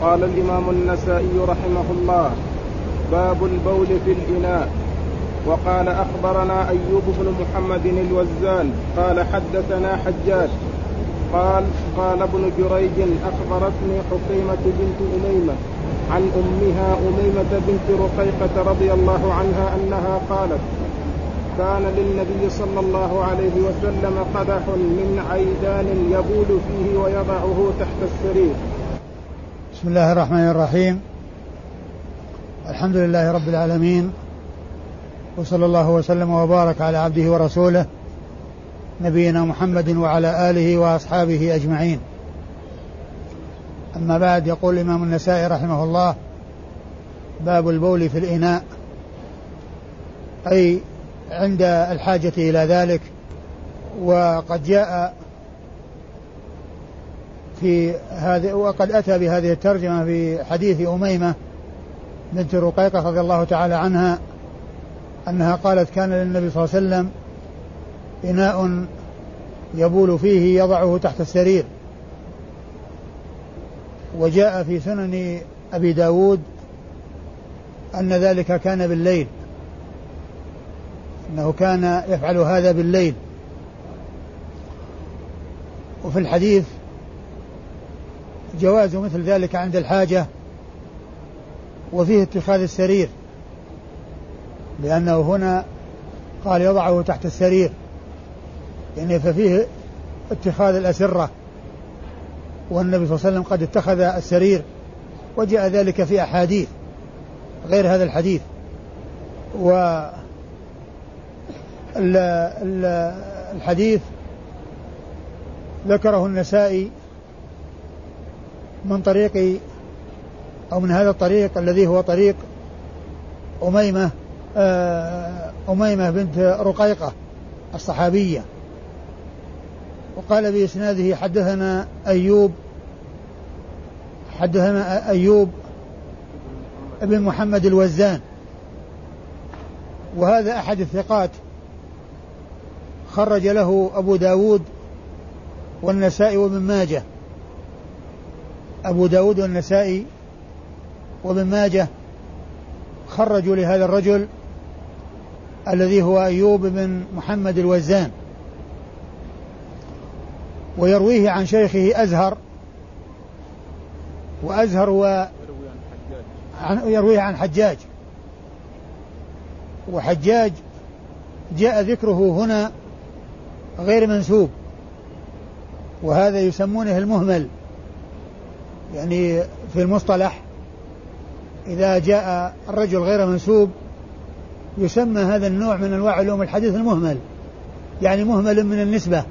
قال الإمام النسائي رحمه الله باب البول في الإناء. وقال أخبرنا أيوب بن محمد الوزان قال حدثنا حجاج. قال قال ابن جريج أخبرتني حكيمة بنت أميمة عن أمها أميمة بنت رقيقة رضي الله عنها أنها قالت كان للنبي صلى الله عليه وسلم قدح من عيدان يبول فيه ويضعه تحت السرير. بسم الله الرحمن الرحيم. الحمد لله رب العالمين. وصلى الله وسلم وبارك على عبده ورسوله نبينا محمد وعلى آله وأصحابه أجمعين. أما بعد يقول الإمام النسائي رحمه الله باب البول في الإناء. أي عند الحاجة إلى ذلك وقد جاء في هذه وقد أتى بهذه الترجمة في حديث أميمة بنت رقيقة رضي الله تعالى عنها أنها قالت كان للنبي صلى الله عليه وسلم إناء يبول فيه يضعه تحت السرير. وجاء في سنن أبي داود أن ذلك كان بالليل أنه كان يفعل هذا بالليل. وفي الحديث جواز مثل ذلك عند الحاجة وفيه اتخاذ السرير لأنه هنا قال يضعه تحت السرير يعني ففيه اتخاذ الأسرة. والنبي صلى الله عليه وسلم قد اتخذ السرير وجاء ذلك في أحاديث غير هذا الحديث. و الحديث ذكره النسائي من طريق أو من هذا الطريق الذي هو طريق أميمة آه، أميمة بنت رقيقة الصحابية. وقال بإسناده حدثنا أيوب حدثنا أيوب ابن محمد الوزان. وهذا أحد الثقات خرج له أبو داود والنسائي وابن ماجه. أبو داود والنسائي وابن ماجه خرجوا لهذا الرجل الذي هو أيوب بن محمد الوزان ويرويه عن شيخه أزهر وأزهر هو يرويه عن حجاج وحجاج جاء ذكره هنا غير منسوب وهذا يسمونه المهمل. يعني في المصطلح إذا جاء الرجل غير منسوب يسمى هذا النوع من أنواع علوم الحديث المهمل يعني مهمل من النسبة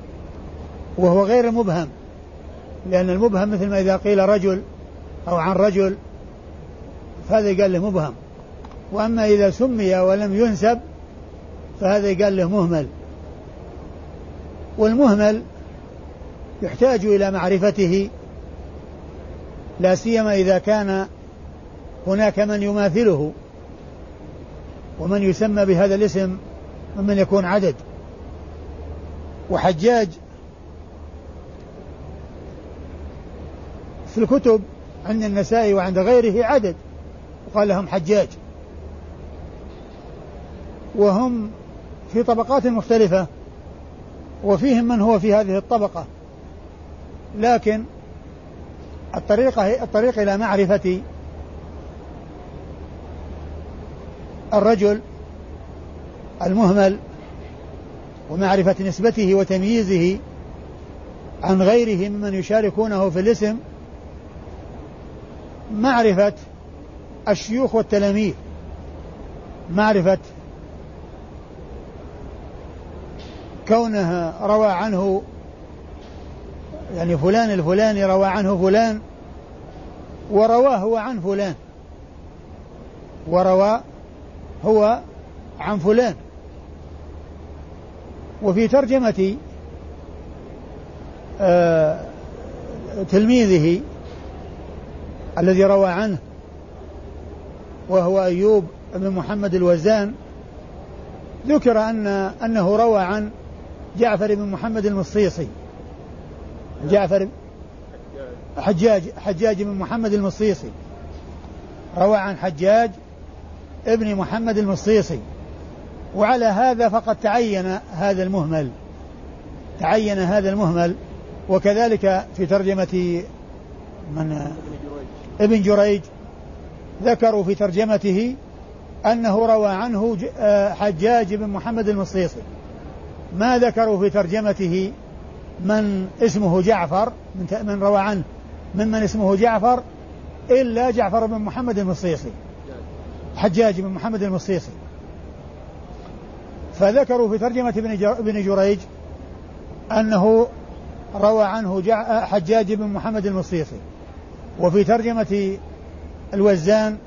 وهو غير مبهم لأن المبهم مثل ما إذا قيل رجل أو عن رجل فهذا يقال له مبهم وأما إذا سمي ولم ينسب فهذا يقال له مهمل. والمهمل يحتاج إلى معرفته لا سيما إذا كان هناك من يماثله ومن يسمى بهذا الاسم ممن يكون عدد. وحجاج في الكتب عند النسائي وعند غيره عدد وقال لهم حجاج. وهم في طبقات مختلفة وفيهم من هو في هذه الطبقة. لكن الطريقة الطريق إلى معرفة الرجل المهمل ومعرفة نسبته وتمييزه عن غيره ممن يشاركونه في الاسم معرفة الشيوخ والتلاميذ معرفة كونه روى عنه يعني فلان الفلاني روى عنه فلان ورواه هو عن فلان وروى هو عن فلان. وفي ترجمة آه تلميذه الذي روى عنه وهو أيوب بن محمد الوزان ذكر أن أنه روى عن جعفر بن محمد المصيصي. جعفر حجاج حجاج بن محمد المصيصي. روى عن حجاج ابن محمد المصيصي. وعلى هذا فقد تعين هذا المهمل. تعين هذا المهمل وكذلك في ترجمة من؟ ابن جريج. ذكروا في ترجمته أنه روى عنه آه، حجاج بن محمد المصيصي. ما ذكروا في ترجمته من اسمه جعفر من روى عنه. ممن اسمه جعفر؟ إلا جعفر بن محمد المصيصي. حجاج بن محمد المصيصي. فذكروا في ترجمة ابن جريج أنه روى عنه حجاج بن محمد المصيصي. وفي ترجمة الوزان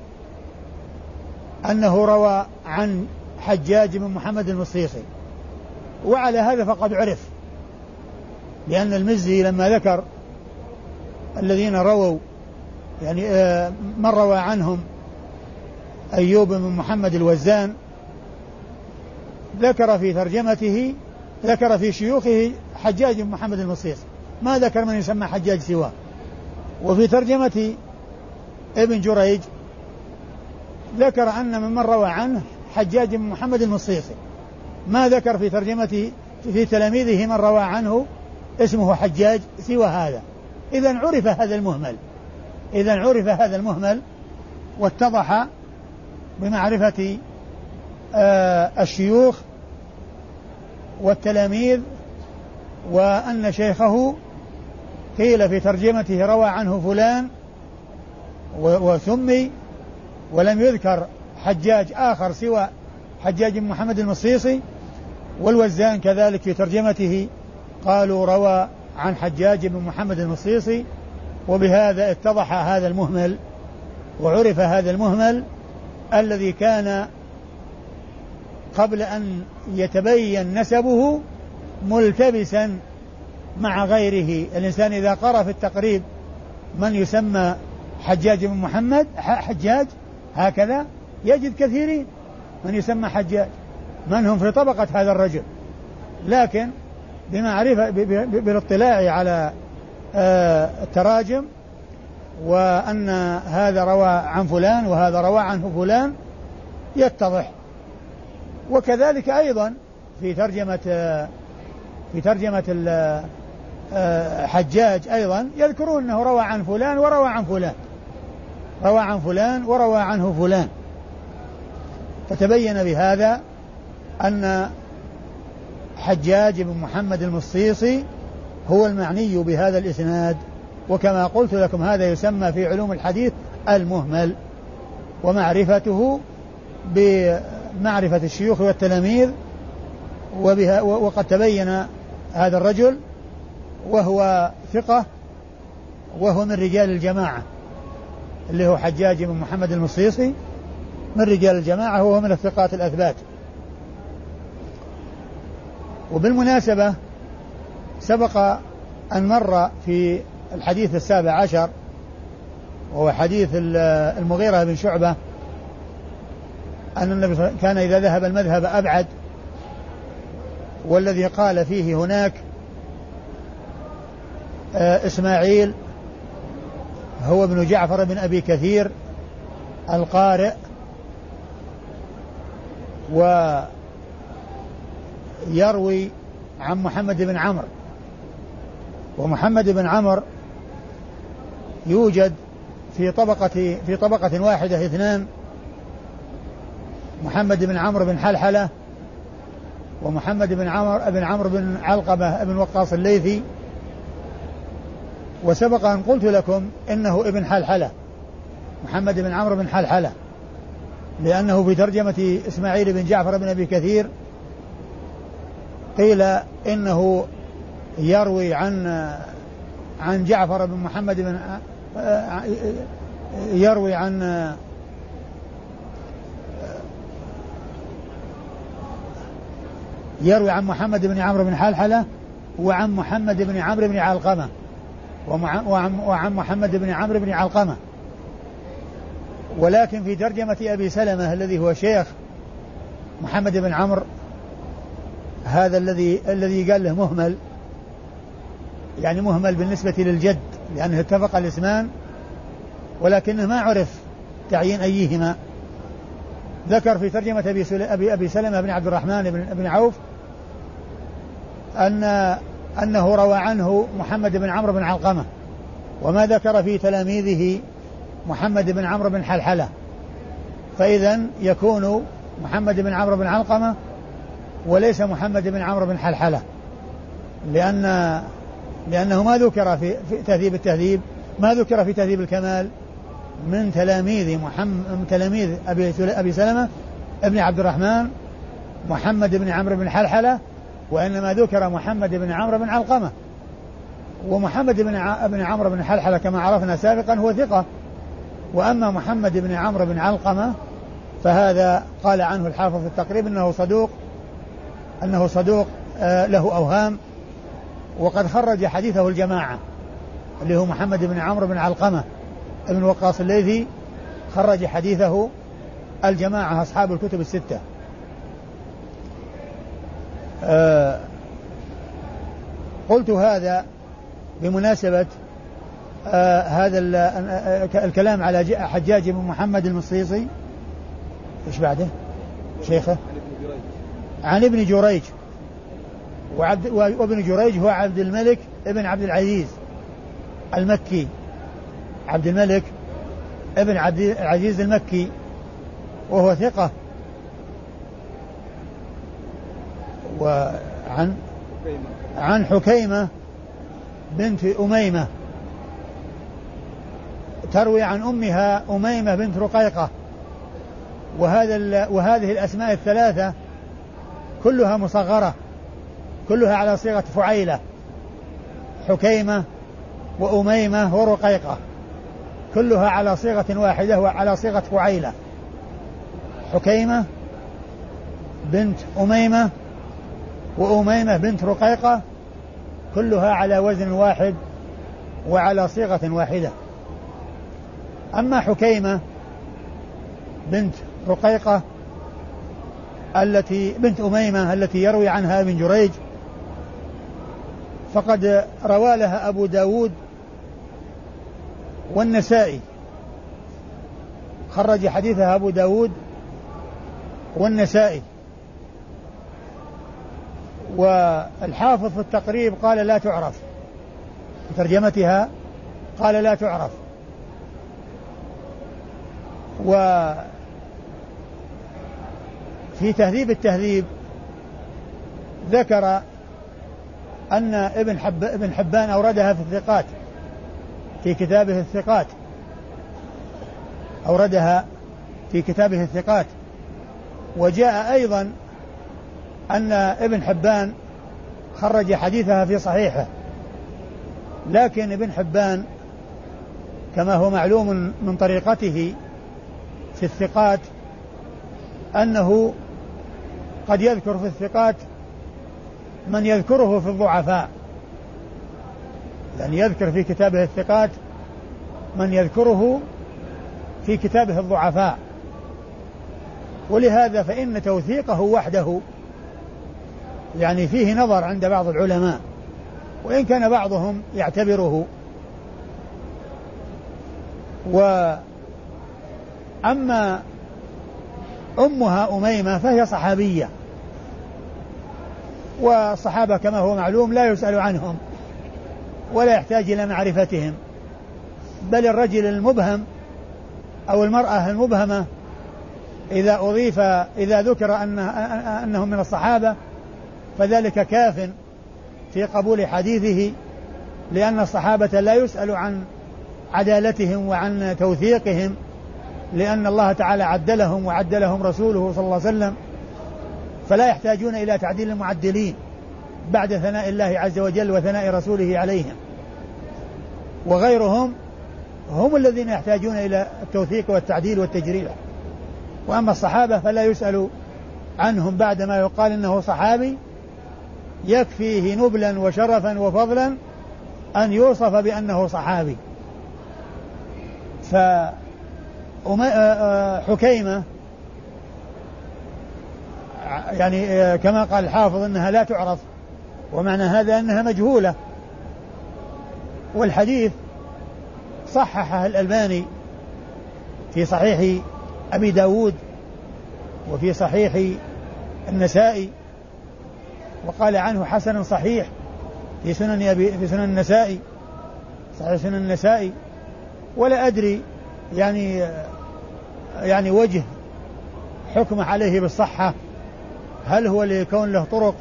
أنه روى عن حجاج بن محمد المصيصي. وعلى هذا فقد عرف. لأن المزي لما ذكر الذين رووا يعني آه، من روى عنهم أيوب بن محمد الوزان ذكر في ترجمته ذكر في شيوخه حجاج بن محمد المصيص. ما ذكر من يسمى حجاج سواه. وفي ترجمة ابن جريج ذكر أن ممن روى عنه حجاج بن محمد المصيصي ما ذكر في ترجمة في تلاميذه من روى عنه اسمه حجاج سوى هذا. إذا عرف هذا المهمل. إذا عرف هذا المهمل واتضح بمعرفة آه الشيوخ والتلاميذ وأن شيخه قيل في ترجمته روى عنه فلان وسمي ولم يذكر حجاج آخر سوى حجاج محمد المصيصي والوزان كذلك في ترجمته قالوا روى عن حجاج بن محمد المصيصي وبهذا اتضح هذا المهمل وعرف هذا المهمل الذي كان قبل أن يتبين نسبه ملتبسا مع غيره. الإنسان إذا قرأ في التقريب من يسمى حجاج بن محمد حجاج هكذا يجد كثيرين من يسمى حجاج من هم في طبقة هذا الرجل. لكن بمعرفة بالاطلاع على آه، التراجم وأن هذا روى عن فلان وهذا روى عنه فلان يتضح. وكذلك أيضا في ترجمة في ترجمة آه، حجاج أيضا يذكرون أنه روى عن فلان وروى عن فلان. روى عن فلان وروى عنه فلان. فتبين بهذا أن حجاج بن محمد المصيصي هو المعني بهذا الإسناد. وكما قلت لكم هذا يسمى في علوم الحديث المهمل ومعرفته بمعرفة الشيوخ والتلاميذ وبها وقد تبين هذا الرجل وهو ثقة وهو من رجال الجماعة اللي هو حجاج بن محمد المصيصي من رجال الجماعة وهو من الثقات الأثبات. وبالمناسبة سبق أن مر في الحديث السابع عشر وهو حديث المغيرة بن شعبة أن النبي كان إذا ذهب المذهب أبعد والذي قال فيه هناك آه، إسماعيل هو ابن جعفر بن أبي كثير القارئ ويروي عن محمد بن عمرو. ومحمد بن عمرو يوجد في طبقة في طبقة واحدة اثنان. محمد بن عمرو بن حلحلة ومحمد بن عمرو بن عمرو بن علقمة بن وقاص الليثي. وسبق أن قلت لكم إنه ابن حلحلة. محمد بن عمرو بن حلحلة. لأنه في ترجمة إسماعيل بن جعفر بن أبي كثير قيل إنه يروي عن عن جعفر بن محمد بن يروي عن يروي عن محمد بن عمرو بن حلحلة وعن محمد بن عمرو بن علقمة وعن محمد بن عمرو بن علقمة. ولكن في ترجمة أبي سلمة الذي هو شيخ محمد بن عمرو هذا الذي الذي قال له مهمل يعني مهمل بالنسبة للجد لأنه اتفق الاسمان ولكنه ما عرف تعيين أيهما. ذكر في ترجمة أبي, أبي, أبي سلمة بن عبد الرحمن بن, بن عوف أن أنه روى عنه محمد بن عمرو بن علقمة وما ذكر في تلاميذه محمد بن عمرو بن حلحلة. فإذا يكون محمد بن عمرو بن علقمة وليس محمد بن عمرو بن حلحلة. لأن لأنه ما ذكر في, في تهذيب التهذيب ما ذكر في تهذيب الكمال من تلاميذ محمد من تلاميذ أبي أبي سلمة ابن عبد الرحمن محمد بن عمرو بن حلحلة وإنما ذكر محمد بن عمرو بن علقمة. ومحمد بن بن عمرو بن حلحلة كما عرفنا سابقا هو ثقة. وأما محمد بن عمرو بن علقمة فهذا قال عنه الحافظ في التقريب أنه صدوق أنه صدوق آه، له أوهام وقد خرج حديثه الجماعة اللي هو محمد بن عمرو بن علقمة ابن وقاص الليثي خرج حديثه الجماعة أصحاب الكتب الستة. آه قلت هذا بمناسبة آه هذا الكلام على حجاج بن محمد المصيصي. إيش بعده؟ شيخه؟ عن ابن جريج. وعبد وابن جريج هو عبد الملك ابن عبد العزيز المكي. عبد الملك ابن عبد العزيز المكي. وهو ثقة. وعن عن حكيمة بنت أميمة. تروي عن أمها أميمة بنت رقيقة. وهذا وهذه الأسماء الثلاثة كلها مصغرة كلها على صيغة فعيلة حكيمة وأميمة ورقيقة كلها على صيغة واحدة وعلى صيغة فعيلة. حكيمة بنت أميمة وأميمة بنت رقيقة كلها على وزن واحد وعلى صيغة واحدة. أما حكيمة بنت رقيقة التي بنت أميمة التي يروي عنها ابن جريج فقد روى لها أبو داود والنسائي. خرج حديثها أبو داود والنسائي. والحافظ في التقريب قال لا تعرف. في ترجمتها قال لا تعرف. و في تهذيب التهذيب ذكر أن ابن حب ابن حبان أوردها في الثقات في كتابه الثقات. أوردها في كتابه الثقات. وجاء أيضا أن ابن حبان خرج حديثها في صحيحه. لكن ابن حبان كما هو معلوم من طريقته في الثقات أنه قد يذكر في الثقات من يذكره في الضعفاء. يعني يذكر في كتابه الثقات من يذكره في كتابه الضعفاء. ولهذا فإن توثيقه وحده يعني فيه نظر عند بعض العلماء وإن كان بعضهم يعتبره. وأما أمها أميمة فهي صحابية. والصحابة كما هو معلوم لا يسأل عنهم ولا يحتاج إلى معرفتهم. بل الرجل المبهم أو المرأة المبهمة إذا أضيف إذا ذكر أن أنهم من الصحابة فذلك كاف في قبول حديثه لأن الصحابة لا يسأل عن عدالتهم وعن توثيقهم. لأن الله تعالى عدلهم وعدلهم رسوله صلى الله عليه وسلم فلا يحتاجون إلى تعديل المعدلين بعد ثناء الله عز وجل وثناء رسوله عليهم. وغيرهم هم الذين يحتاجون إلى التوثيق والتعديل والتجريح وأما الصحابة فلا يسأل عنهم بعد ما يقال إنه صحابي يكفيه نبلا وشرفا وفضلا أن يوصف بأنه صحابي. ف حكيمة. يعني كما قال الحافظ إنها لا تعرف ومعنى هذا إنها مجهولة. والحديث صححه الألباني في صحيح أبي داود وفي صحيح النسائي وقال عنه حسن صحيح في سنن أبي في سنن النسائي صحيح سنن النسائي. ولا أدري يعني يعني وجه حكمه عليه بالصحة. هل هو لكون له طرق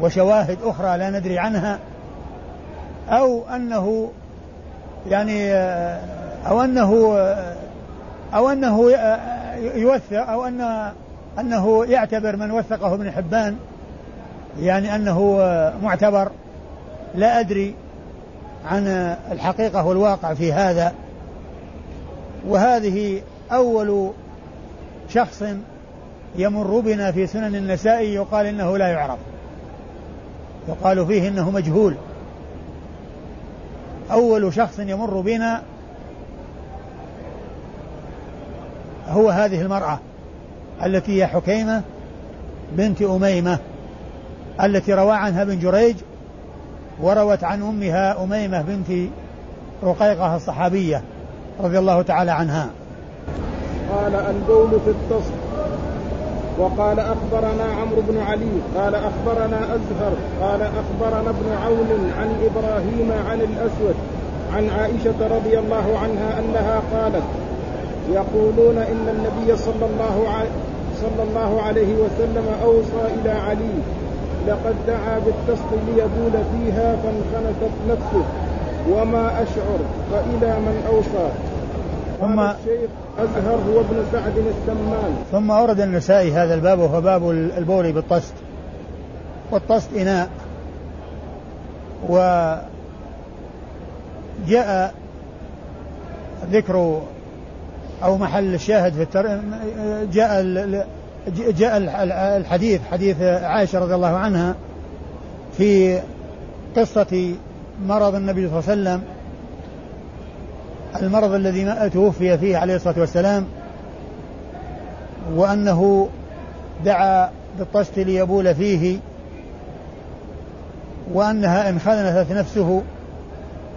وشواهد أخرى لا ندري عنها؟ أو أنه يعني أو أنه أو أنه يوثق أو أن أنه يعتبر من وثقه ابن حبان يعني أنه معتبر. لا أدري عن الحقيقة والواقع في هذا. وهذه أول شخص يمر بنا في سنن النسائي يقال إنه لا يعرف. يقال فيه إنه مجهول. أول شخص يمر بنا هو هذه المرأة التي هي حكيمة بنت أميمة التي روى عنها ابن جريج وروت عن أمها أميمة بنت رقيقة الصحابية رضي الله تعالى عنها. قال البول في التصف. وقال أخبرنا عمرو بن علي قال أخبرنا أزهر قال أخبرنا ابن عون عن إبراهيم عن الأسود عن عائشة رضي الله عنها أنها قالت يقولون إن النبي صلى الله عليه صلى الله عليه وسلم أوصى إلى علي لقد دعا بالتسط ليبول فيها فانخنست نفسه وما أشعر فإلى من أوصى. ثم الشيخ أزهر هو ابن سعد السمان. ثم أورد النسائي هذا الباب وهو باب البول بالطست. والطست إناء. وجاء ذكر أو محل الشاهد في التر... جاء جاء الحديث حديث عائشة رضي الله عنها في قصة مرض النبي صلى الله عليه وسلم. المرض الذي توفي فيه عليه الصلاة والسلام وأنه دعا بالطشت ليبول فيه وأنها انخنثت نفسه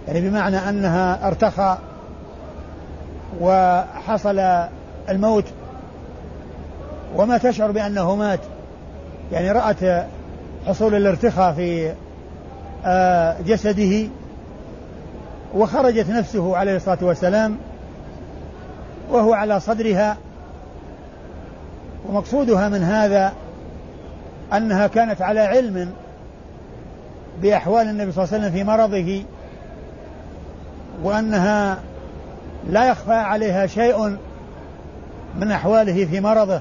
يعني بمعنى أنها ارتخى وحصل الموت وما تشعر بأنه مات. يعني رأت حصول الارتخاء في آه، جسده وخرجت نفسه عليه الصلاة والسلام وهو على صدرها. ومقصودها من هذا أنها كانت على علم بأحوال النبي صلى الله عليه وسلم في مرضه وأنها لا يخفى عليها شيء من أحواله في مرضه.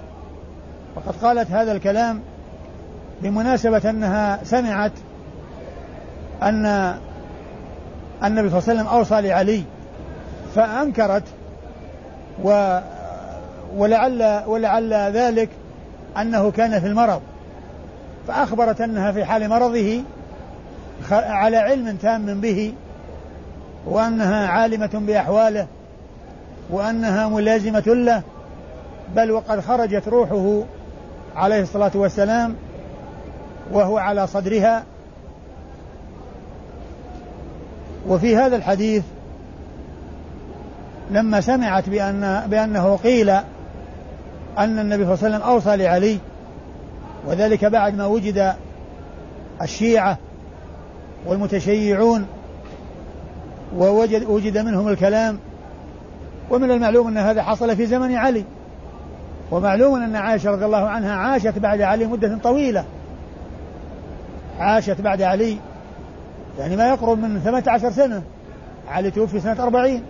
وقد قالت هذا الكلام بمناسبة أنها سمعت أن النبي صلى الله عليه وسلم أوصى لعلي فأنكرت و ولعل ولعل ذلك أنه كان في المرض. فأخبرت أنها في حال مرضه على علم تام به وأنها عالمة بأحواله وأنها ملازمة له بل وقد خرجت روحه عليه الصلاة والسلام وهو على صدرها وفي هذا الحديث لما سمعت بأن بأنه قيل أن النبي صلى الله عليه وسلم أوصى لعلي وذلك بعد ما وجد الشيعة والمتشيعون ووجد وجد منهم الكلام ومن المعلوم أن هذا حصل في زمن علي ومعلوم أن عائشة رضي الله عنها عاشت بعد علي مدة طويلة. عاشت بعد علي يعني ما يقرب من ثمانية عشر سنة علي توفي سنة أربعين.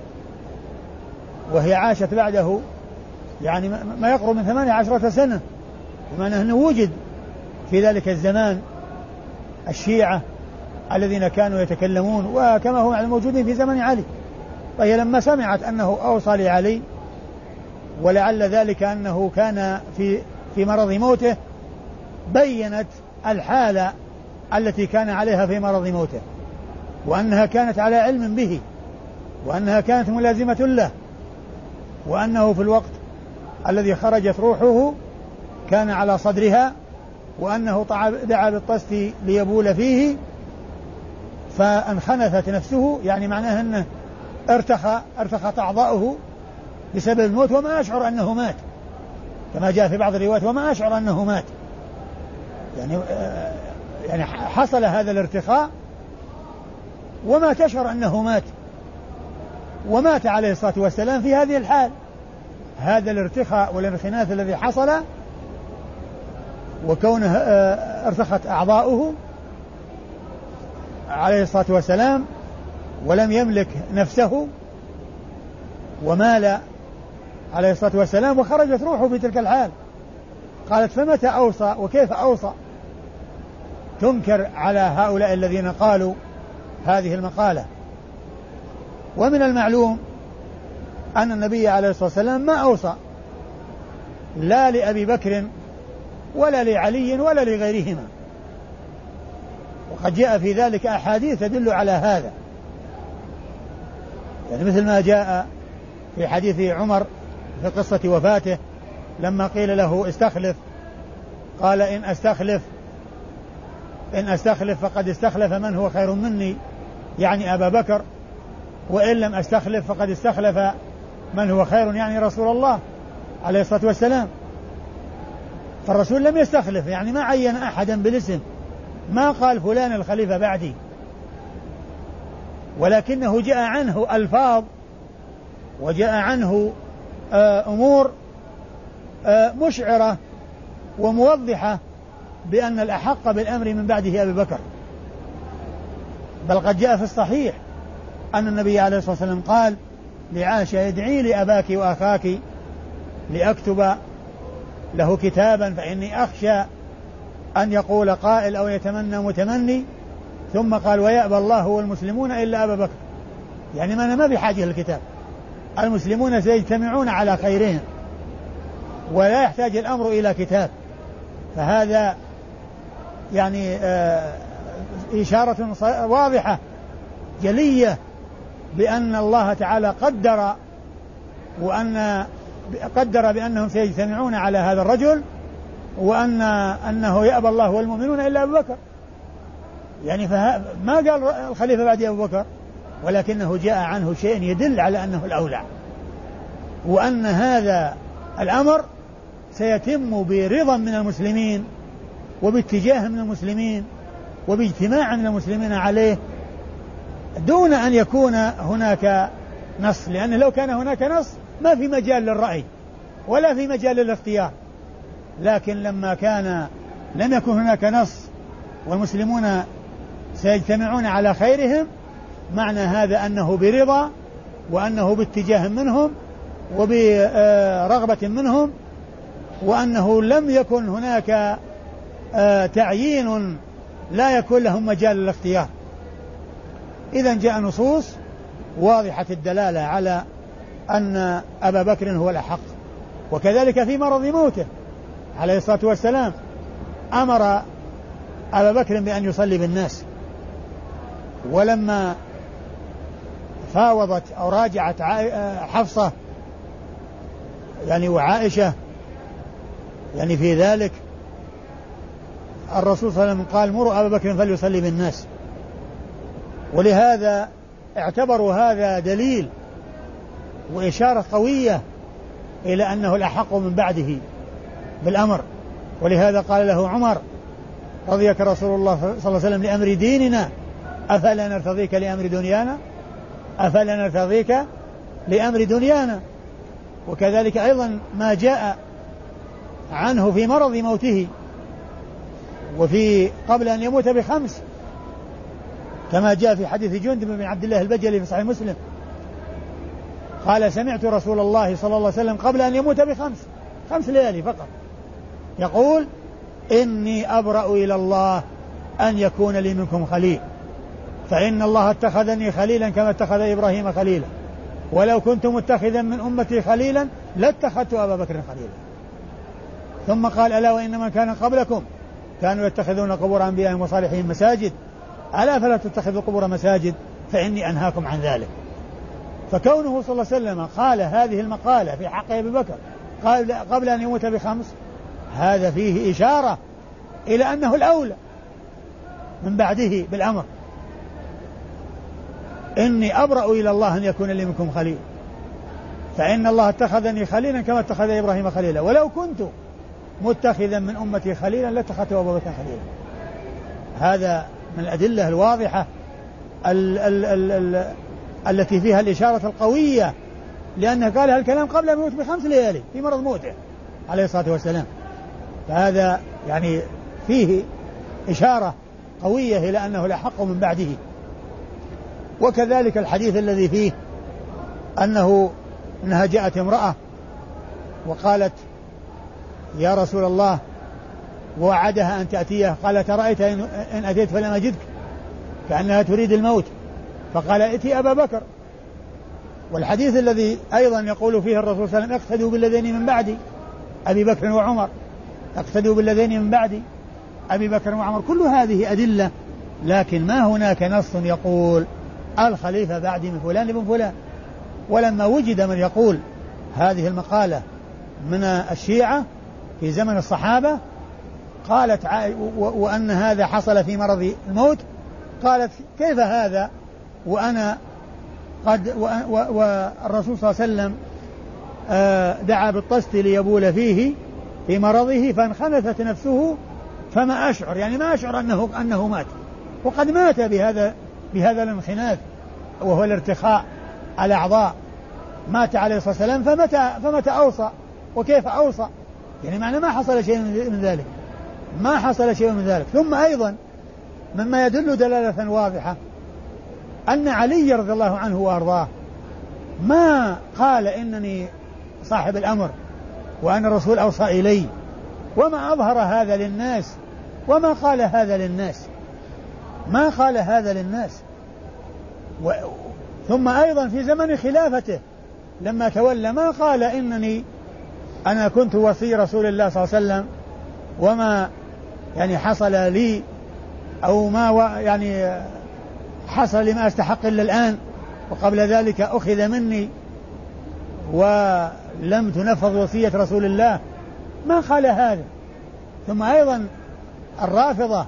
وهي عاشت بعده يعني ما يقرب من ثمانية عشرة سنة. بمعنى أنه وجد في ذلك الزمان الشيعة الذين كانوا يتكلمون وكما هو موجودين في زمن علي. فهي لما سمعت أنه أوصى لعلي ولعل ذلك أنه كان في في مرض موته بينت الحالة التي كان عليها في مرض موته وأنها كانت على علم به وأنها كانت ملازمة له وأنه في الوقت الذي خرجت روحه كان على صدرها وأنه دعا بالطست ليبول فيه فانخنثت نفسه يعني معناه أنه ارتخى ارتخت أعضاؤه بسبب الموت وما أشعر أنه مات كما جاء في بعض الروايات وما أشعر أنه مات. يعني آه، يعني حصل هذا الارتخاء وما تشعر أنه مات ومات عليه الصلاة والسلام في هذه الحال. هذا الارتخاء والانخناث الذي حصل وكونه آه، ارتخت أعضاؤه عليه الصلاة والسلام ولم يملك نفسه ومال عليه الصلاة والسلام وخرجت روحه في تلك الحال. قالت فمتى أوصى وكيف أوصى؟ تنكر على هؤلاء الذين قالوا هذه المقالة. ومن المعلوم أن النبي عليه الصلاة والسلام ما أوصى لا لأبي بكر ولا لعلي ولا لغيرهما. وقد جاء في ذلك أحاديث تدل على هذا. يعني مثل ما جاء في حديث عمر في قصة وفاته لما قيل له استخلف قال إن أستخلف إن أستخلف فقد استخلف من هو خير مني. يعني أبا بكر. وإن لم أستخلف فقد استخلف من هو خير يعني رسول الله عليه الصلاة والسلام. فالرسول لم يستخلف يعني ما عين أحدا بالاسم. ما قال فلان الخليفة بعدي. ولكنه جاء عنه ألفاظ وجاء عنه آه، أمور آه، مشعرة وموضحة. بأن الأحق بالأمر من بعده أبي بكر. بل قد جاء في الصحيح أن النبي عليه الصلاة والسلام قال لعائشة ادعي لأباك وأخاك لأكتب له كتابا فإني أخشى أن يقول قائل أو يتمنى متمني. ثم قال ويأبى الله والمسلمون إلا أبا بكر. يعني ما أنا ما بحاجة للكتاب. المسلمون سيجتمعون على خيرهم ولا يحتاج الأمر إلى كتاب. فهذا يعني آه إشارة واضحة جلية بأن الله تعالى قدر وأن قدر بأنهم سيجتمعون على هذا الرجل وأن أنه يأبى الله والمؤمنون إلا أبو بكر. يعني ما قال الخليفة بعد أبو بكر؟ ولكنه جاء عنه شيء يدل على أنه الأولى. وأن هذا الأمر سيتم برضا من المسلمين وباتجاه من المسلمين وباجتماع من المسلمين عليه دون أن يكون هناك نص لأن لو كان هناك نص ما في مجال للرأي ولا في مجال للاختيار. لكن لما كان لم يكن هناك نص والمسلمون سيجتمعون على خيرهم معنى هذا أنه برضا وأنه باتجاه منهم وبرغبة منهم وأنه لم يكن هناك تعيين لا يكون لهم مجال للاختيار. إذا جاء نصوص واضحة الدلالة على أن أبا بكر هو الأحق وكذلك في مرض موته عليه الصلاة والسلام. أمر أبا بكر بأن يصلي بالناس ولما فاوضت أو راجعت حفصة يعني وعائشة يعني في ذلك الرسول صلى الله عليه وسلم قال مروا أبا بكر فليصلي بالناس. ولهذا اعتبروا هذا دليل وإشارة قوية إلى أنه الأحق من بعده بالأمر. ولهذا قال له عمر رضيك رسول الله صلى الله عليه وسلم لأمر ديننا أفلا نرتضيك لأمر دنيانا؟ أفلا نرتضيك لأمر دنيانا؟ وكذلك أيضا ما جاء عنه في مرض موته وفي قبل أن يموت بخمس كما جاء في حديث جندب بن عبد الله البجلي في صحيح مسلم. قال سمعت رسول الله صلى الله عليه وسلم قبل أن يموت بخمس خمس ليالي فقط. يقول إني أبرأ إلى الله أن يكون لي منكم خليل فإن الله اتخذني خليلا كما اتخذ إبراهيم خليلا. ولو كنت متخذا من أمتي خليلا لاتخذت أبا بكر خليلا. ثم قال ألا وإن من كان قبلكم؟ كانوا يتخذون قبور أنبيائهم وصالحين مساجد. ألا فلا تتخذوا قبور مساجد؟ فإني أنهاكم عن ذلك. فكونه صلى الله عليه وسلم قال هذه المقالة في حق أبي بكر قبل, قبل أن يموت بخمس هذا فيه إشارة إلى أنه الأولى من بعده بالأمر. إني أبرأ إلى الله أن يكون لي منكم خليل. فإن الله اتخذني خليلا كما اتخذ إبراهيم خليلا. ولو كنت متخذا من أمتي خليلا لاتخذت أبا بكر خليلا. هذا من الأدلة الواضحة ال ال ال ال التي فيها الإشارة القوية لأنه قال هالكلام قبل أن يموت بخمس ليالي في مرض موته عليه الصلاة والسلام. فهذا يعني فيه إشارة قوية إلى أنه لحق من بعده. وكذلك الحديث الذي فيه أنه أنها جاءت امرأة وقالت يا رسول الله ووعدها أن تأتيه. قال ترأيت إن أتيت فلم أجدك؟ كأنها تريد الموت. فقال ائتي أبا بكر. والحديث الذي أيضا يقول فيه الرسول صلى الله عليه وسلم اقتدوا بالذين من بعدي أبي بكر وعمر. اقتدوا بالذين من بعدي أبي بكر وعمر. كل هذه أدلة لكن ما هناك نص يقول الخليفة بعدي من فلان بن فلان. ولما وجد من يقول هذه المقالة من الشيعة في زمن الصحابة قالت وأن هذا حصل في مرض الموت. قالت كيف هذا؟ وأنا قد والرسول صلى الله عليه وسلم آه، دعا بالطست ليبول فيه في مرضه فانخنثت نفسه فما أشعر. يعني ما أشعر أنه أنه مات. وقد مات بهذا بهذا الانخناث وهو الارتخاء الأعضاء مات عليه الصلاة والسلام فمتى فمتى أوصى؟ وكيف أوصى؟ يعني معنى ما حصل شيء من ذلك. ما حصل شيء من ذلك. ثم أيضا مما يدل دلالة واضحة أن علي رضي الله عنه وأرضاه ما قال إنني صاحب الأمر وأن الرسول أوصى إلي وما أظهر هذا للناس وما قال هذا للناس. ما قال هذا للناس. و... ثم أيضا في زمن خلافته لما تولى ما قال إنني أنا كنت وصي رسول الله صلى الله عليه وسلم وما يعني حصل لي أو ما يعني حصل لي ما أستحق إلا الآن وقبل ذلك أخذ مني ولم تنفذ وصية رسول الله. ما قال هذا؟ ثم أيضا الرافضة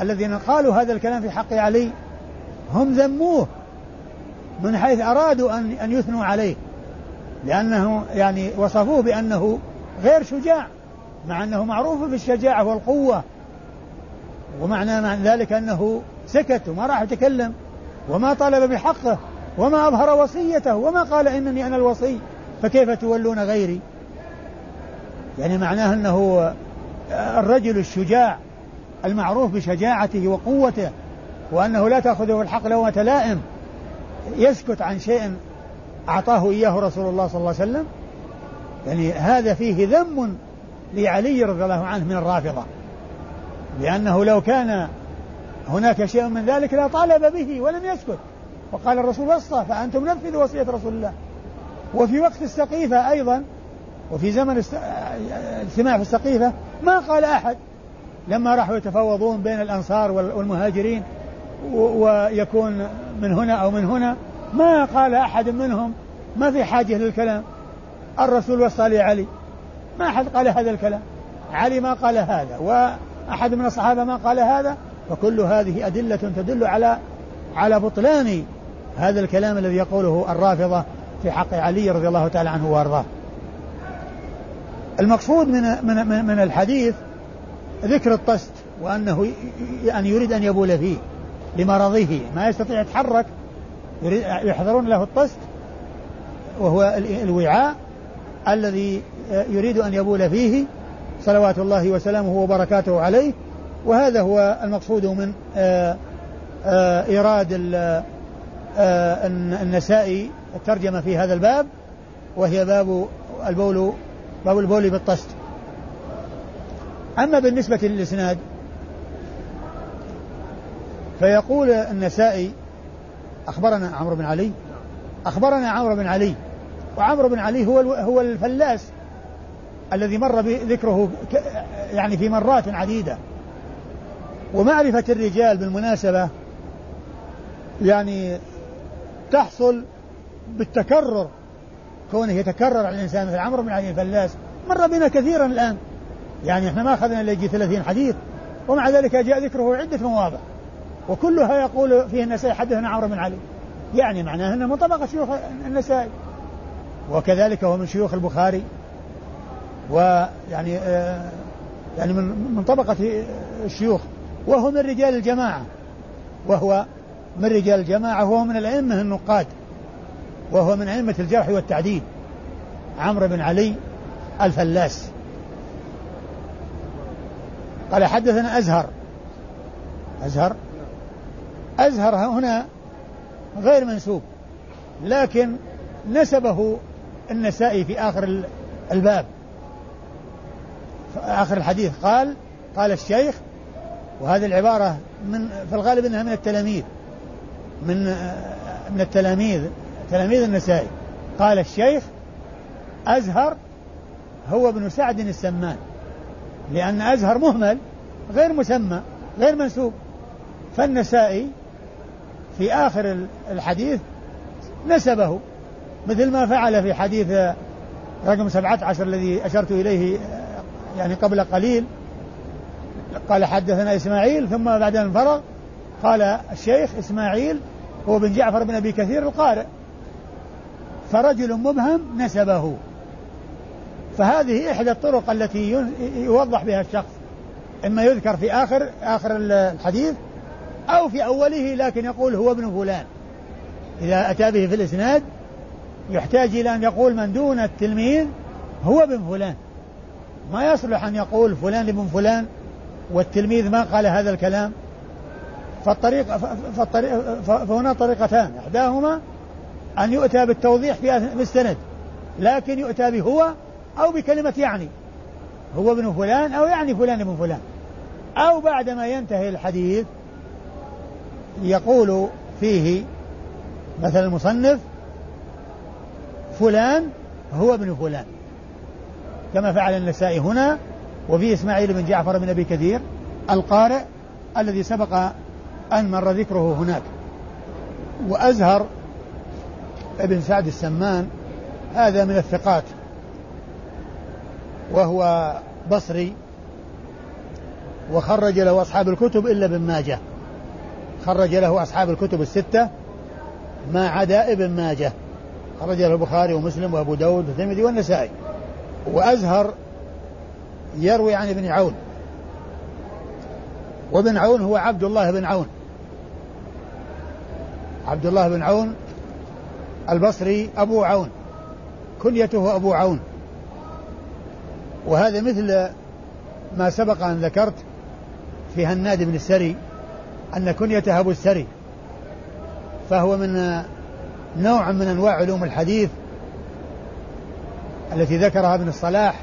الذين قالوا هذا الكلام في حق علي هم ذموه من حيث أرادوا أن أن يثنوا عليه. لأنه يعني وصفوه بأنه غير شجاع مع أنه معروف بالشجاعة والقوة ومعنى معنى ذلك أنه سكت وما راح يتكلم وما طالب بحقه وما أظهر وصيته وما قال إنني أنا الوصي فكيف تولون غيري؟ يعني معناه أنه الرجل الشجاع المعروف بشجاعته وقوته وأنه لا تأخذه الحق لومة لائم يسكت عن شيء أعطاه إياه رسول الله صلى الله عليه وسلم يعني هذا فيه ذم لعلي رضي الله عنه من الرافضة لأنه لو كان هناك شيء من ذلك لا طالب به ولم يسكت. وقال الرسول وصى فأنتم نفذوا وصية رسول الله. وفي وقت السقيفة أيضا وفي زمن اجتماع في السقيفة ما قال أحد. لما راحوا يتفاوضون بين الأنصار والمهاجرين ويكون من هنا أو من هنا ما قال أحد منهم ما في حاجة للكلام. الرسول وصى لعلي. ما أحد قال هذا الكلام. علي ما قال هذا وأحد من الصحابة ما قال هذا. فكل هذه أدلة تدل على على بطلان هذا الكلام الذي يقوله الرافضة في حق علي رضي الله تعالى عنه وأرضاه. المقصود من من من الحديث ذكر الطست وأنه يعني يريد أن يبول فيه لمرضه ما يستطيع يتحرك. يحضرون له الطست وهو الوعاء الذي يريد أن يبول فيه صلوات الله وسلامه وبركاته عليه. وهذا هو المقصود من آه، آه، إيراد آه، النسائي الترجمة في هذا الباب وهي باب البول باب البول بالطست. أما بالنسبة للإسناد فيقول النسائي أخبرنا عمرو بن علي. أخبرنا عمرو بن علي. وعمرو بن علي هو هو الفلاس الذي مر بذكره يعني في مرات عديدة. ومعرفة الرجال بالمناسبة يعني تحصل بالتكرر. كونه يتكرر على الإنسان مثل عمرو بن علي الفلاس مر بنا كثيرا الآن. يعني إحنا ما أخذنا إلا يجي 30 حديث. ومع ذلك جاء ذكره عدة مواضع. وكلها يقول فيه النسائي حدثنا عمرو بن علي. يعني معناه أنه من طبقة شيوخ النسائي. وكذلك هو من شيوخ البخاري. ويعني آه يعني من من طبقة الشيوخ. وهو من رجال الجماعة. وهو من رجال الجماعة. وهو من الأئمة النقاد. وهو من أئمة الجرح والتعديل. عمرو بن علي الفلاس. قال حدثنا أزهر. أزهر؟ أزهر هنا غير منسوب لكن نسبه النسائي في آخر الباب. في آخر الحديث قال قال الشيخ وهذه العبارة من في الغالب أنها من التلاميذ من من التلاميذ تلاميذ النسائي. قال الشيخ أزهر هو ابن سعد السمان لأن أزهر مهمل غير مسمى غير منسوب. فالنسائي في آخر الحديث نسبه مثل ما فعل في حديث رقم سبعة عشر الذي أشرت إليه يعني قبل قليل. قال حدثنا إسماعيل ثم بعد أن فرغ قال الشيخ إسماعيل هو بن جعفر بن أبي كثير القارئ. فرجل مبهم نسبه. فهذه إحدى الطرق التي يوضح بها الشخص إما يذكر في آخر آخر الحديث أو في أوله لكن يقول هو ابن فلان. إذا أتى به في الإسناد يحتاج إلى أن يقول من دون التلميذ هو ابن فلان. ما يصلح أن يقول فلان ابن فلان والتلميذ ما قال هذا الكلام. فالطريق فالطريق فهنا طريقتان. إحداهما أن يؤتى بالتوضيح في السند لكن يؤتى بهو أو بكلمة يعني. هو ابن فلان أو يعني فلان ابن فلان. أو بعدما ينتهي الحديث يقول فيه مثل المصنف فلان هو ابن فلان كما فعل النسائي هنا وفي إسماعيل بن جعفر بن أبي كثير القارئ الذي سبق أن مر ذكره هناك. وأزهر ابن سعد السمان هذا من الثقات وهو بصري وخرج له أصحاب الكتب إلا ابن ماجه. خرج له أصحاب الكتب الستة ما عدا ابن ماجه خرج له البخاري ومسلم وأبو داود والترمذي والنسائي. وأزهر يروي عن ابن عون. وابن عون هو عبد الله بن عون. عبد الله بن عون البصري أبو عون كنيته أبو عون. وهذا مثل ما سبق أن ذكرت في هناد بن السري. أن كنيته أبو السري فهو من نوع من أنواع علوم الحديث التي ذكرها ابن الصلاح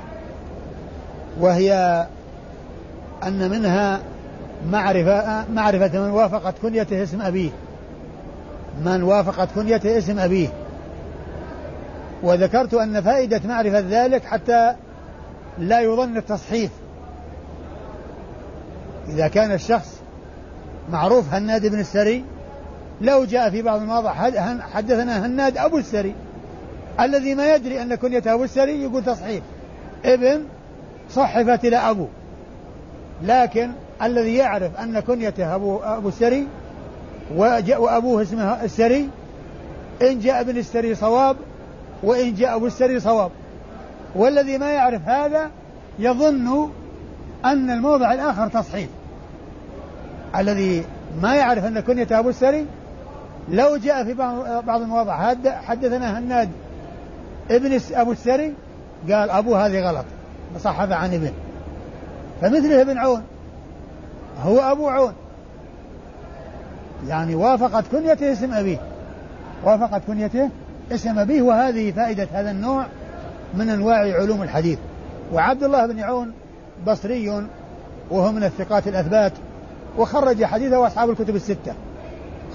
وهي أن منها معرفة معرفة من وافقت كنيته اسم أبيه من وافقت كنيته اسم أبيه. وذكرت أن فائدة معرفة ذلك حتى لا يظن التصحيف إذا كان الشخص معروف هناد بن السري لو جاء في بعض المواضع حدثنا هناد أبو السري. الذي ما يدري أن كنيته أبو السري يقول تصحيف ابن صحفت إلى أبو. لكن الذي يعرف أن كنيته أبو, أبو السري وأبوه اسمه السري إن جاء ابن السري صواب وإن جاء أبو السري صواب. والذي ما يعرف هذا يظن أن الموضع الآخر تصحيح. الذي ما يعرف أن كنية أبو السري لو جاء في بعض بعض المواضع. حدثنا هناد ابن أبو السري قال أبو هذه غلط صحف عن ابن. فمثله ابن عون هو أبو عون. يعني وافقت كنيته اسم أبيه. وافقت كنيته اسم أبيه وهذه فائدة هذا النوع من أنواع علوم الحديث. وعبد الله بن عون بصري وهو من الثقات الأثبات. وخرج حديثه أصحاب الكتب الستة.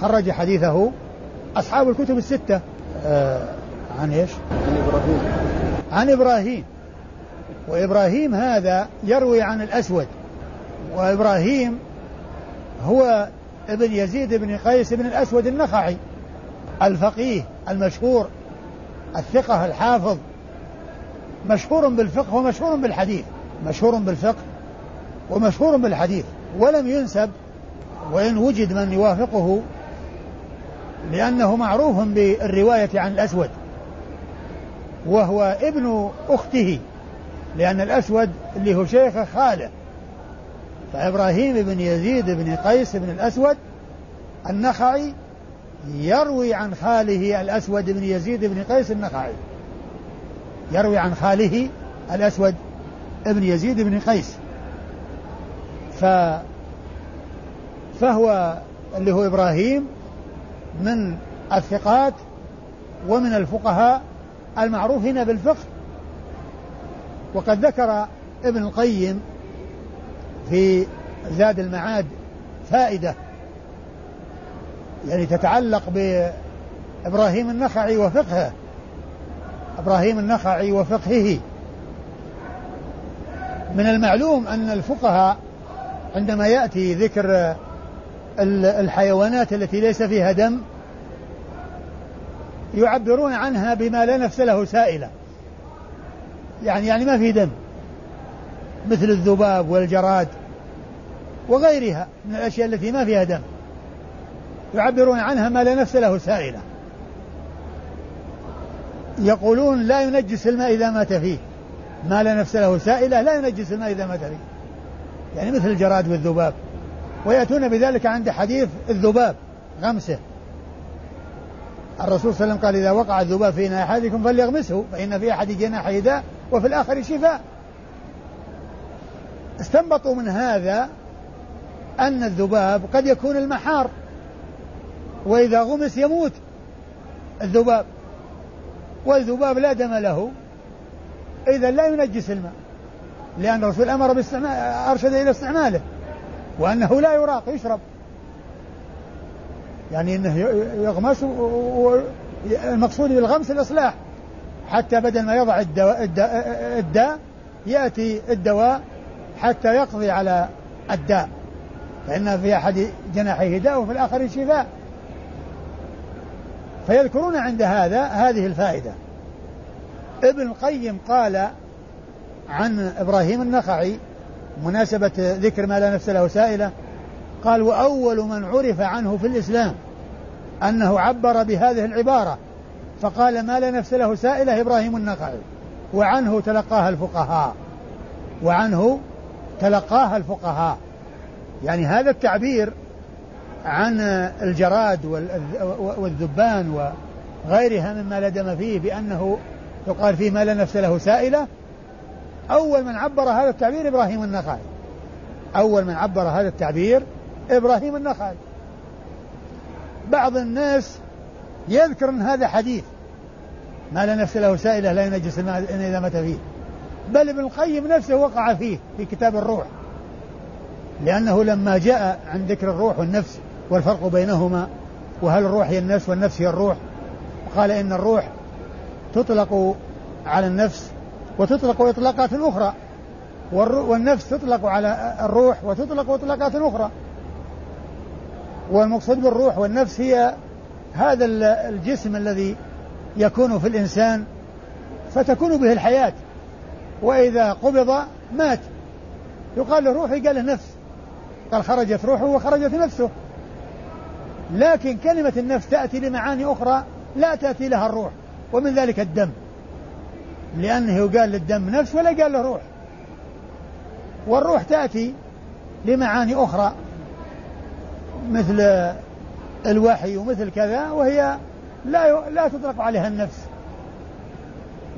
خرج حديثه أصحاب الكتب الستة. آه عن إيش؟ عن إبراهيم. عن إبراهيم. وإبراهيم هذا يروي عن الأسود. وإبراهيم هو ابن يزيد بن قيس بن الأسود النخعي الفقيه المشهور الثقة الحافظ مشهور بالفقه ومشهور بالحديث مشهور بالفقه ومشهور بالحديث. ولم ينسب وإن وجد من يوافقه لأنه معروف بالرواية عن الأسود وهو ابن أخته لأن الأسود اللي هو شيخ خاله. فإبراهيم بن يزيد بن قيس بن الأسود النخعي يروي عن خاله الأسود بن يزيد بن قيس النخعي. يروي عن خاله الأسود بن يزيد بن قيس. ف فهو اللي هو إبراهيم من الثقات ومن الفقهاء المعروفين بالفقه. وقد ذكر ابن القيم في زاد المعاد فائدة يعني تتعلق بإبراهيم النخعي وفقهه إبراهيم النخعي وفقهه. من المعلوم أن الفقهاء عندما يأتي ذكر الحيوانات التي ليس فيها دم يعبرون عنها بما لا نفس له سائلة. يعني يعني ما في دم. مثل الذباب والجراد وغيرها من الأشياء التي ما فيها دم. يعبرون عنها ما لا نفس له سائلة. يقولون لا ينجس الماء إذا مات فيه. ما لا نفس له سائلة لا ينجس الماء إذا مات فيه. يعني مثل الجراد والذباب ويأتون بذلك عند حديث الذباب غمسة. الرسول صلى الله عليه وسلم قال إذا وقع الذباب في أحدكم فليغمسه فإن في أحد جناحه داء وفي الآخر شفاء. استنبطوا من هذا أن الذباب قد يكون المحار وإذا غمس يموت الذباب والذباب لا دم له إذا لا ينجس الماء. لأن الرسول أمر باستعمال أرشد إلى استعماله وأنه لا يراق يشرب. يعني أنه يغمس والمقصود بالغمس الإصلاح. حتى بدل ما يضع الدواء, الداء, الداء يأتي الدواء حتى يقضي على الداء. فإن في أحد جناحيه داء وفي الآخر شفاء. فيذكرون عند هذا هذه الفائدة. ابن القيم قال عن إبراهيم النخعي مناسبة ذكر ما لا نفس له سائلة قال وأول من عرف عنه في الإسلام أنه عبر بهذه العبارة فقال ما لا نفس له سائلة إبراهيم النخعي وعنه تلقاها الفقهاء وعنه تلقاها الفقهاء. يعني هذا التعبير عن الجراد والذبان وغيرها مما لا دم فيه بأنه يقال فيه ما لا نفس له سائلة أول من عبر هذا التعبير إبراهيم النخعي. أول من عبر هذا التعبير إبراهيم النخعي. بعض الناس يذكر أن هذا حديث. ما لا نفس له سائلة لا ينجس الماء إذا مات فيه. بل ابن القيم نفسه وقع فيه في كتاب الروح. لأنه لما جاء عن ذكر الروح والنفس والفرق بينهما وهل الروح هي النفس والنفس هي الروح؟ قال إن الروح تطلق على النفس وتطلق إطلاقات أخرى. والنفس تطلق على الروح وتطلق إطلاقات أخرى. والمقصود بالروح والنفس هي هذا الجسم الذي يكون في الإنسان فتكون به الحياة. وإذا قبض مات. يقال له روحي قال له نفس. قال خرجت روحه وخرجت نفسه. لكن كلمة النفس تأتي لمعاني أخرى لا تأتي لها الروح. ومن ذلك الدم. لأنه يقال للدم نفس ولا قال له روح. والروح تأتي لمعاني أخرى مثل الوحي ومثل كذا وهي لا لا تطلق عليها النفس.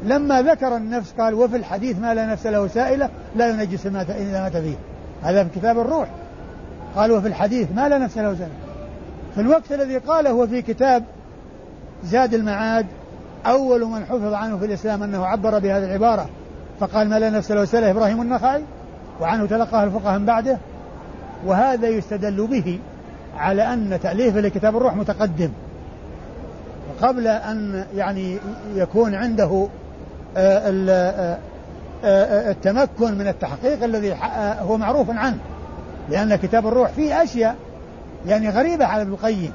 لما ذكر النفس قال وفي الحديث ما لا نفس له سائلة لا ينجس الماء إذا مات فيه هذا في كتاب الروح. قال وفي الحديث ما لا نفس له سائلة. في الوقت الذي قاله في كتاب زاد المعاد أول من حفظ عنه في الإسلام أنه عبر بهذه العبارة فقال ما لا نفس له سائلة إبراهيم النخعي وعنه تلقاه الفقهاء من بعده. وهذا يستدل به على أن تأليفه لكتاب الروح متقدم. قبل أن يعني يكون عنده آه، آه، آه، التمكن من التحقيق الذي هو معروف عنه. لأن كتاب الروح فيه أشياء يعني غريبة على ابن القيم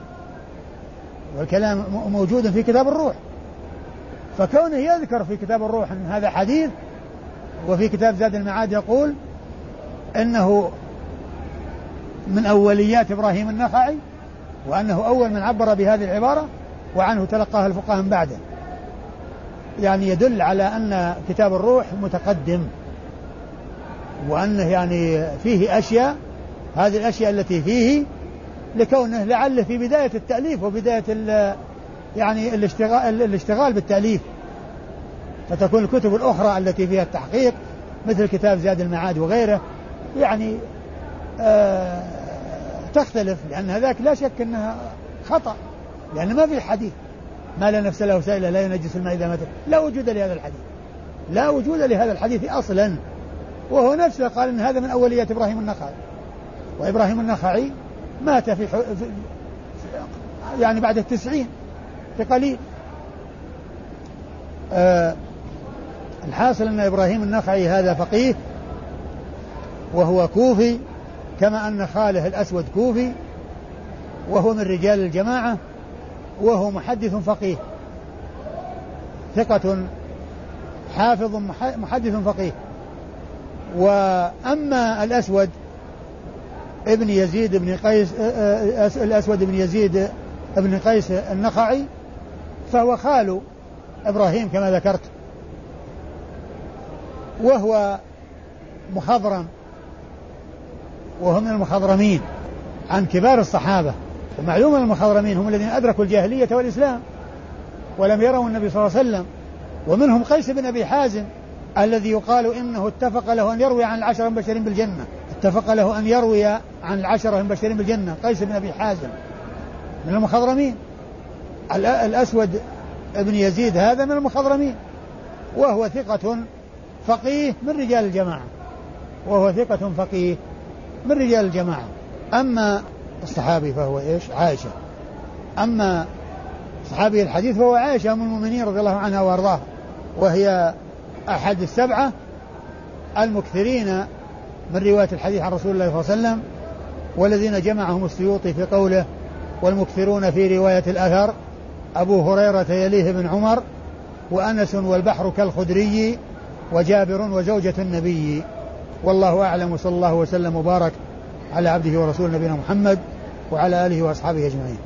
والكلام موجود في كتاب الروح. فكونه يذكر في كتاب الروح أن هذا حديث وفي كتاب زاد المعاد يقول إنه من أوليات إبراهيم النخعي وأنه أول من عبر بهذه العبارة وعنه تلقاها الفقهاء من بعده. يعني يدل على أن كتاب الروح متقدم وأنه يعني فيه أشياء هذه الأشياء التي فيه لكونه لعله في بداية التأليف وبداية يعني الاشتغال, الاشتغال بالتأليف. فتكون الكتب الأخرى التي فيها التحقيق مثل كتاب زاد المعاد وغيره يعني آه تختلف لأن هذاك لا شك أنها خطأ لأن ما في حديث. ما لا نفس له سائلة لا ينجس الماء إذا مات. لا وجود لهذا الحديث. لا وجود لهذا الحديث أصلا. وهو نفسه قال أن هذا من أوليات إبراهيم النخعي. وإبراهيم النخعي مات في, في يعني بعد التسعين. بقليل آه الحاصل أن إبراهيم النخعي هذا فقيه وهو كوفي كما أن خاله الأسود كوفي وهو من رجال الجماعة وهو محدث فقيه. ثقة حافظ محدث فقيه. وأما الأسود ابن يزيد بن قيس الأسود بن يزيد بن قيس النخعي فهو خال إبراهيم كما ذكرت. وهو مخضرم وهو من المخضرمين عن كبار الصحابة. ومعلوم المخضرمين هم الذين أدركوا الجاهلية والإسلام ولم يروا النبي صلى الله عليه وسلم. ومنهم قيس بن أبي حازم الذي يقال إنه اتفق له أن يروي عن العشرة المبشرين بالجنة. اتفق له أن يروي عن العشرة المبشرين بالجنة قيس بن أبي حازم. من المخضرمين. الأسود ابن يزيد هذا من المخضرمين. وهو ثقة فقيه من رجال الجماعة. وهو ثقة فقيه من رجال الجماعة. أما الصحابي فهو إيش؟ عائشة. أما صحابي الحديث فهو عائشة أم المؤمنين رضي الله عنها وأرضاها. وهي أحد السبعة المكثرين من رواية الحديث عن رسول الله صلى الله عليه وسلم والذين جمعهم السيوطي في قوله والمكثرون في رواية الأثر. أبو هريرة يليه بن عمر وأنس والبحر كالخدري وجابر وزوجة النبي. والله أعلم وصلى الله وسلم وبارك على عبده ورسوله نبينا محمد وعلى آله وأصحابه أجمعين.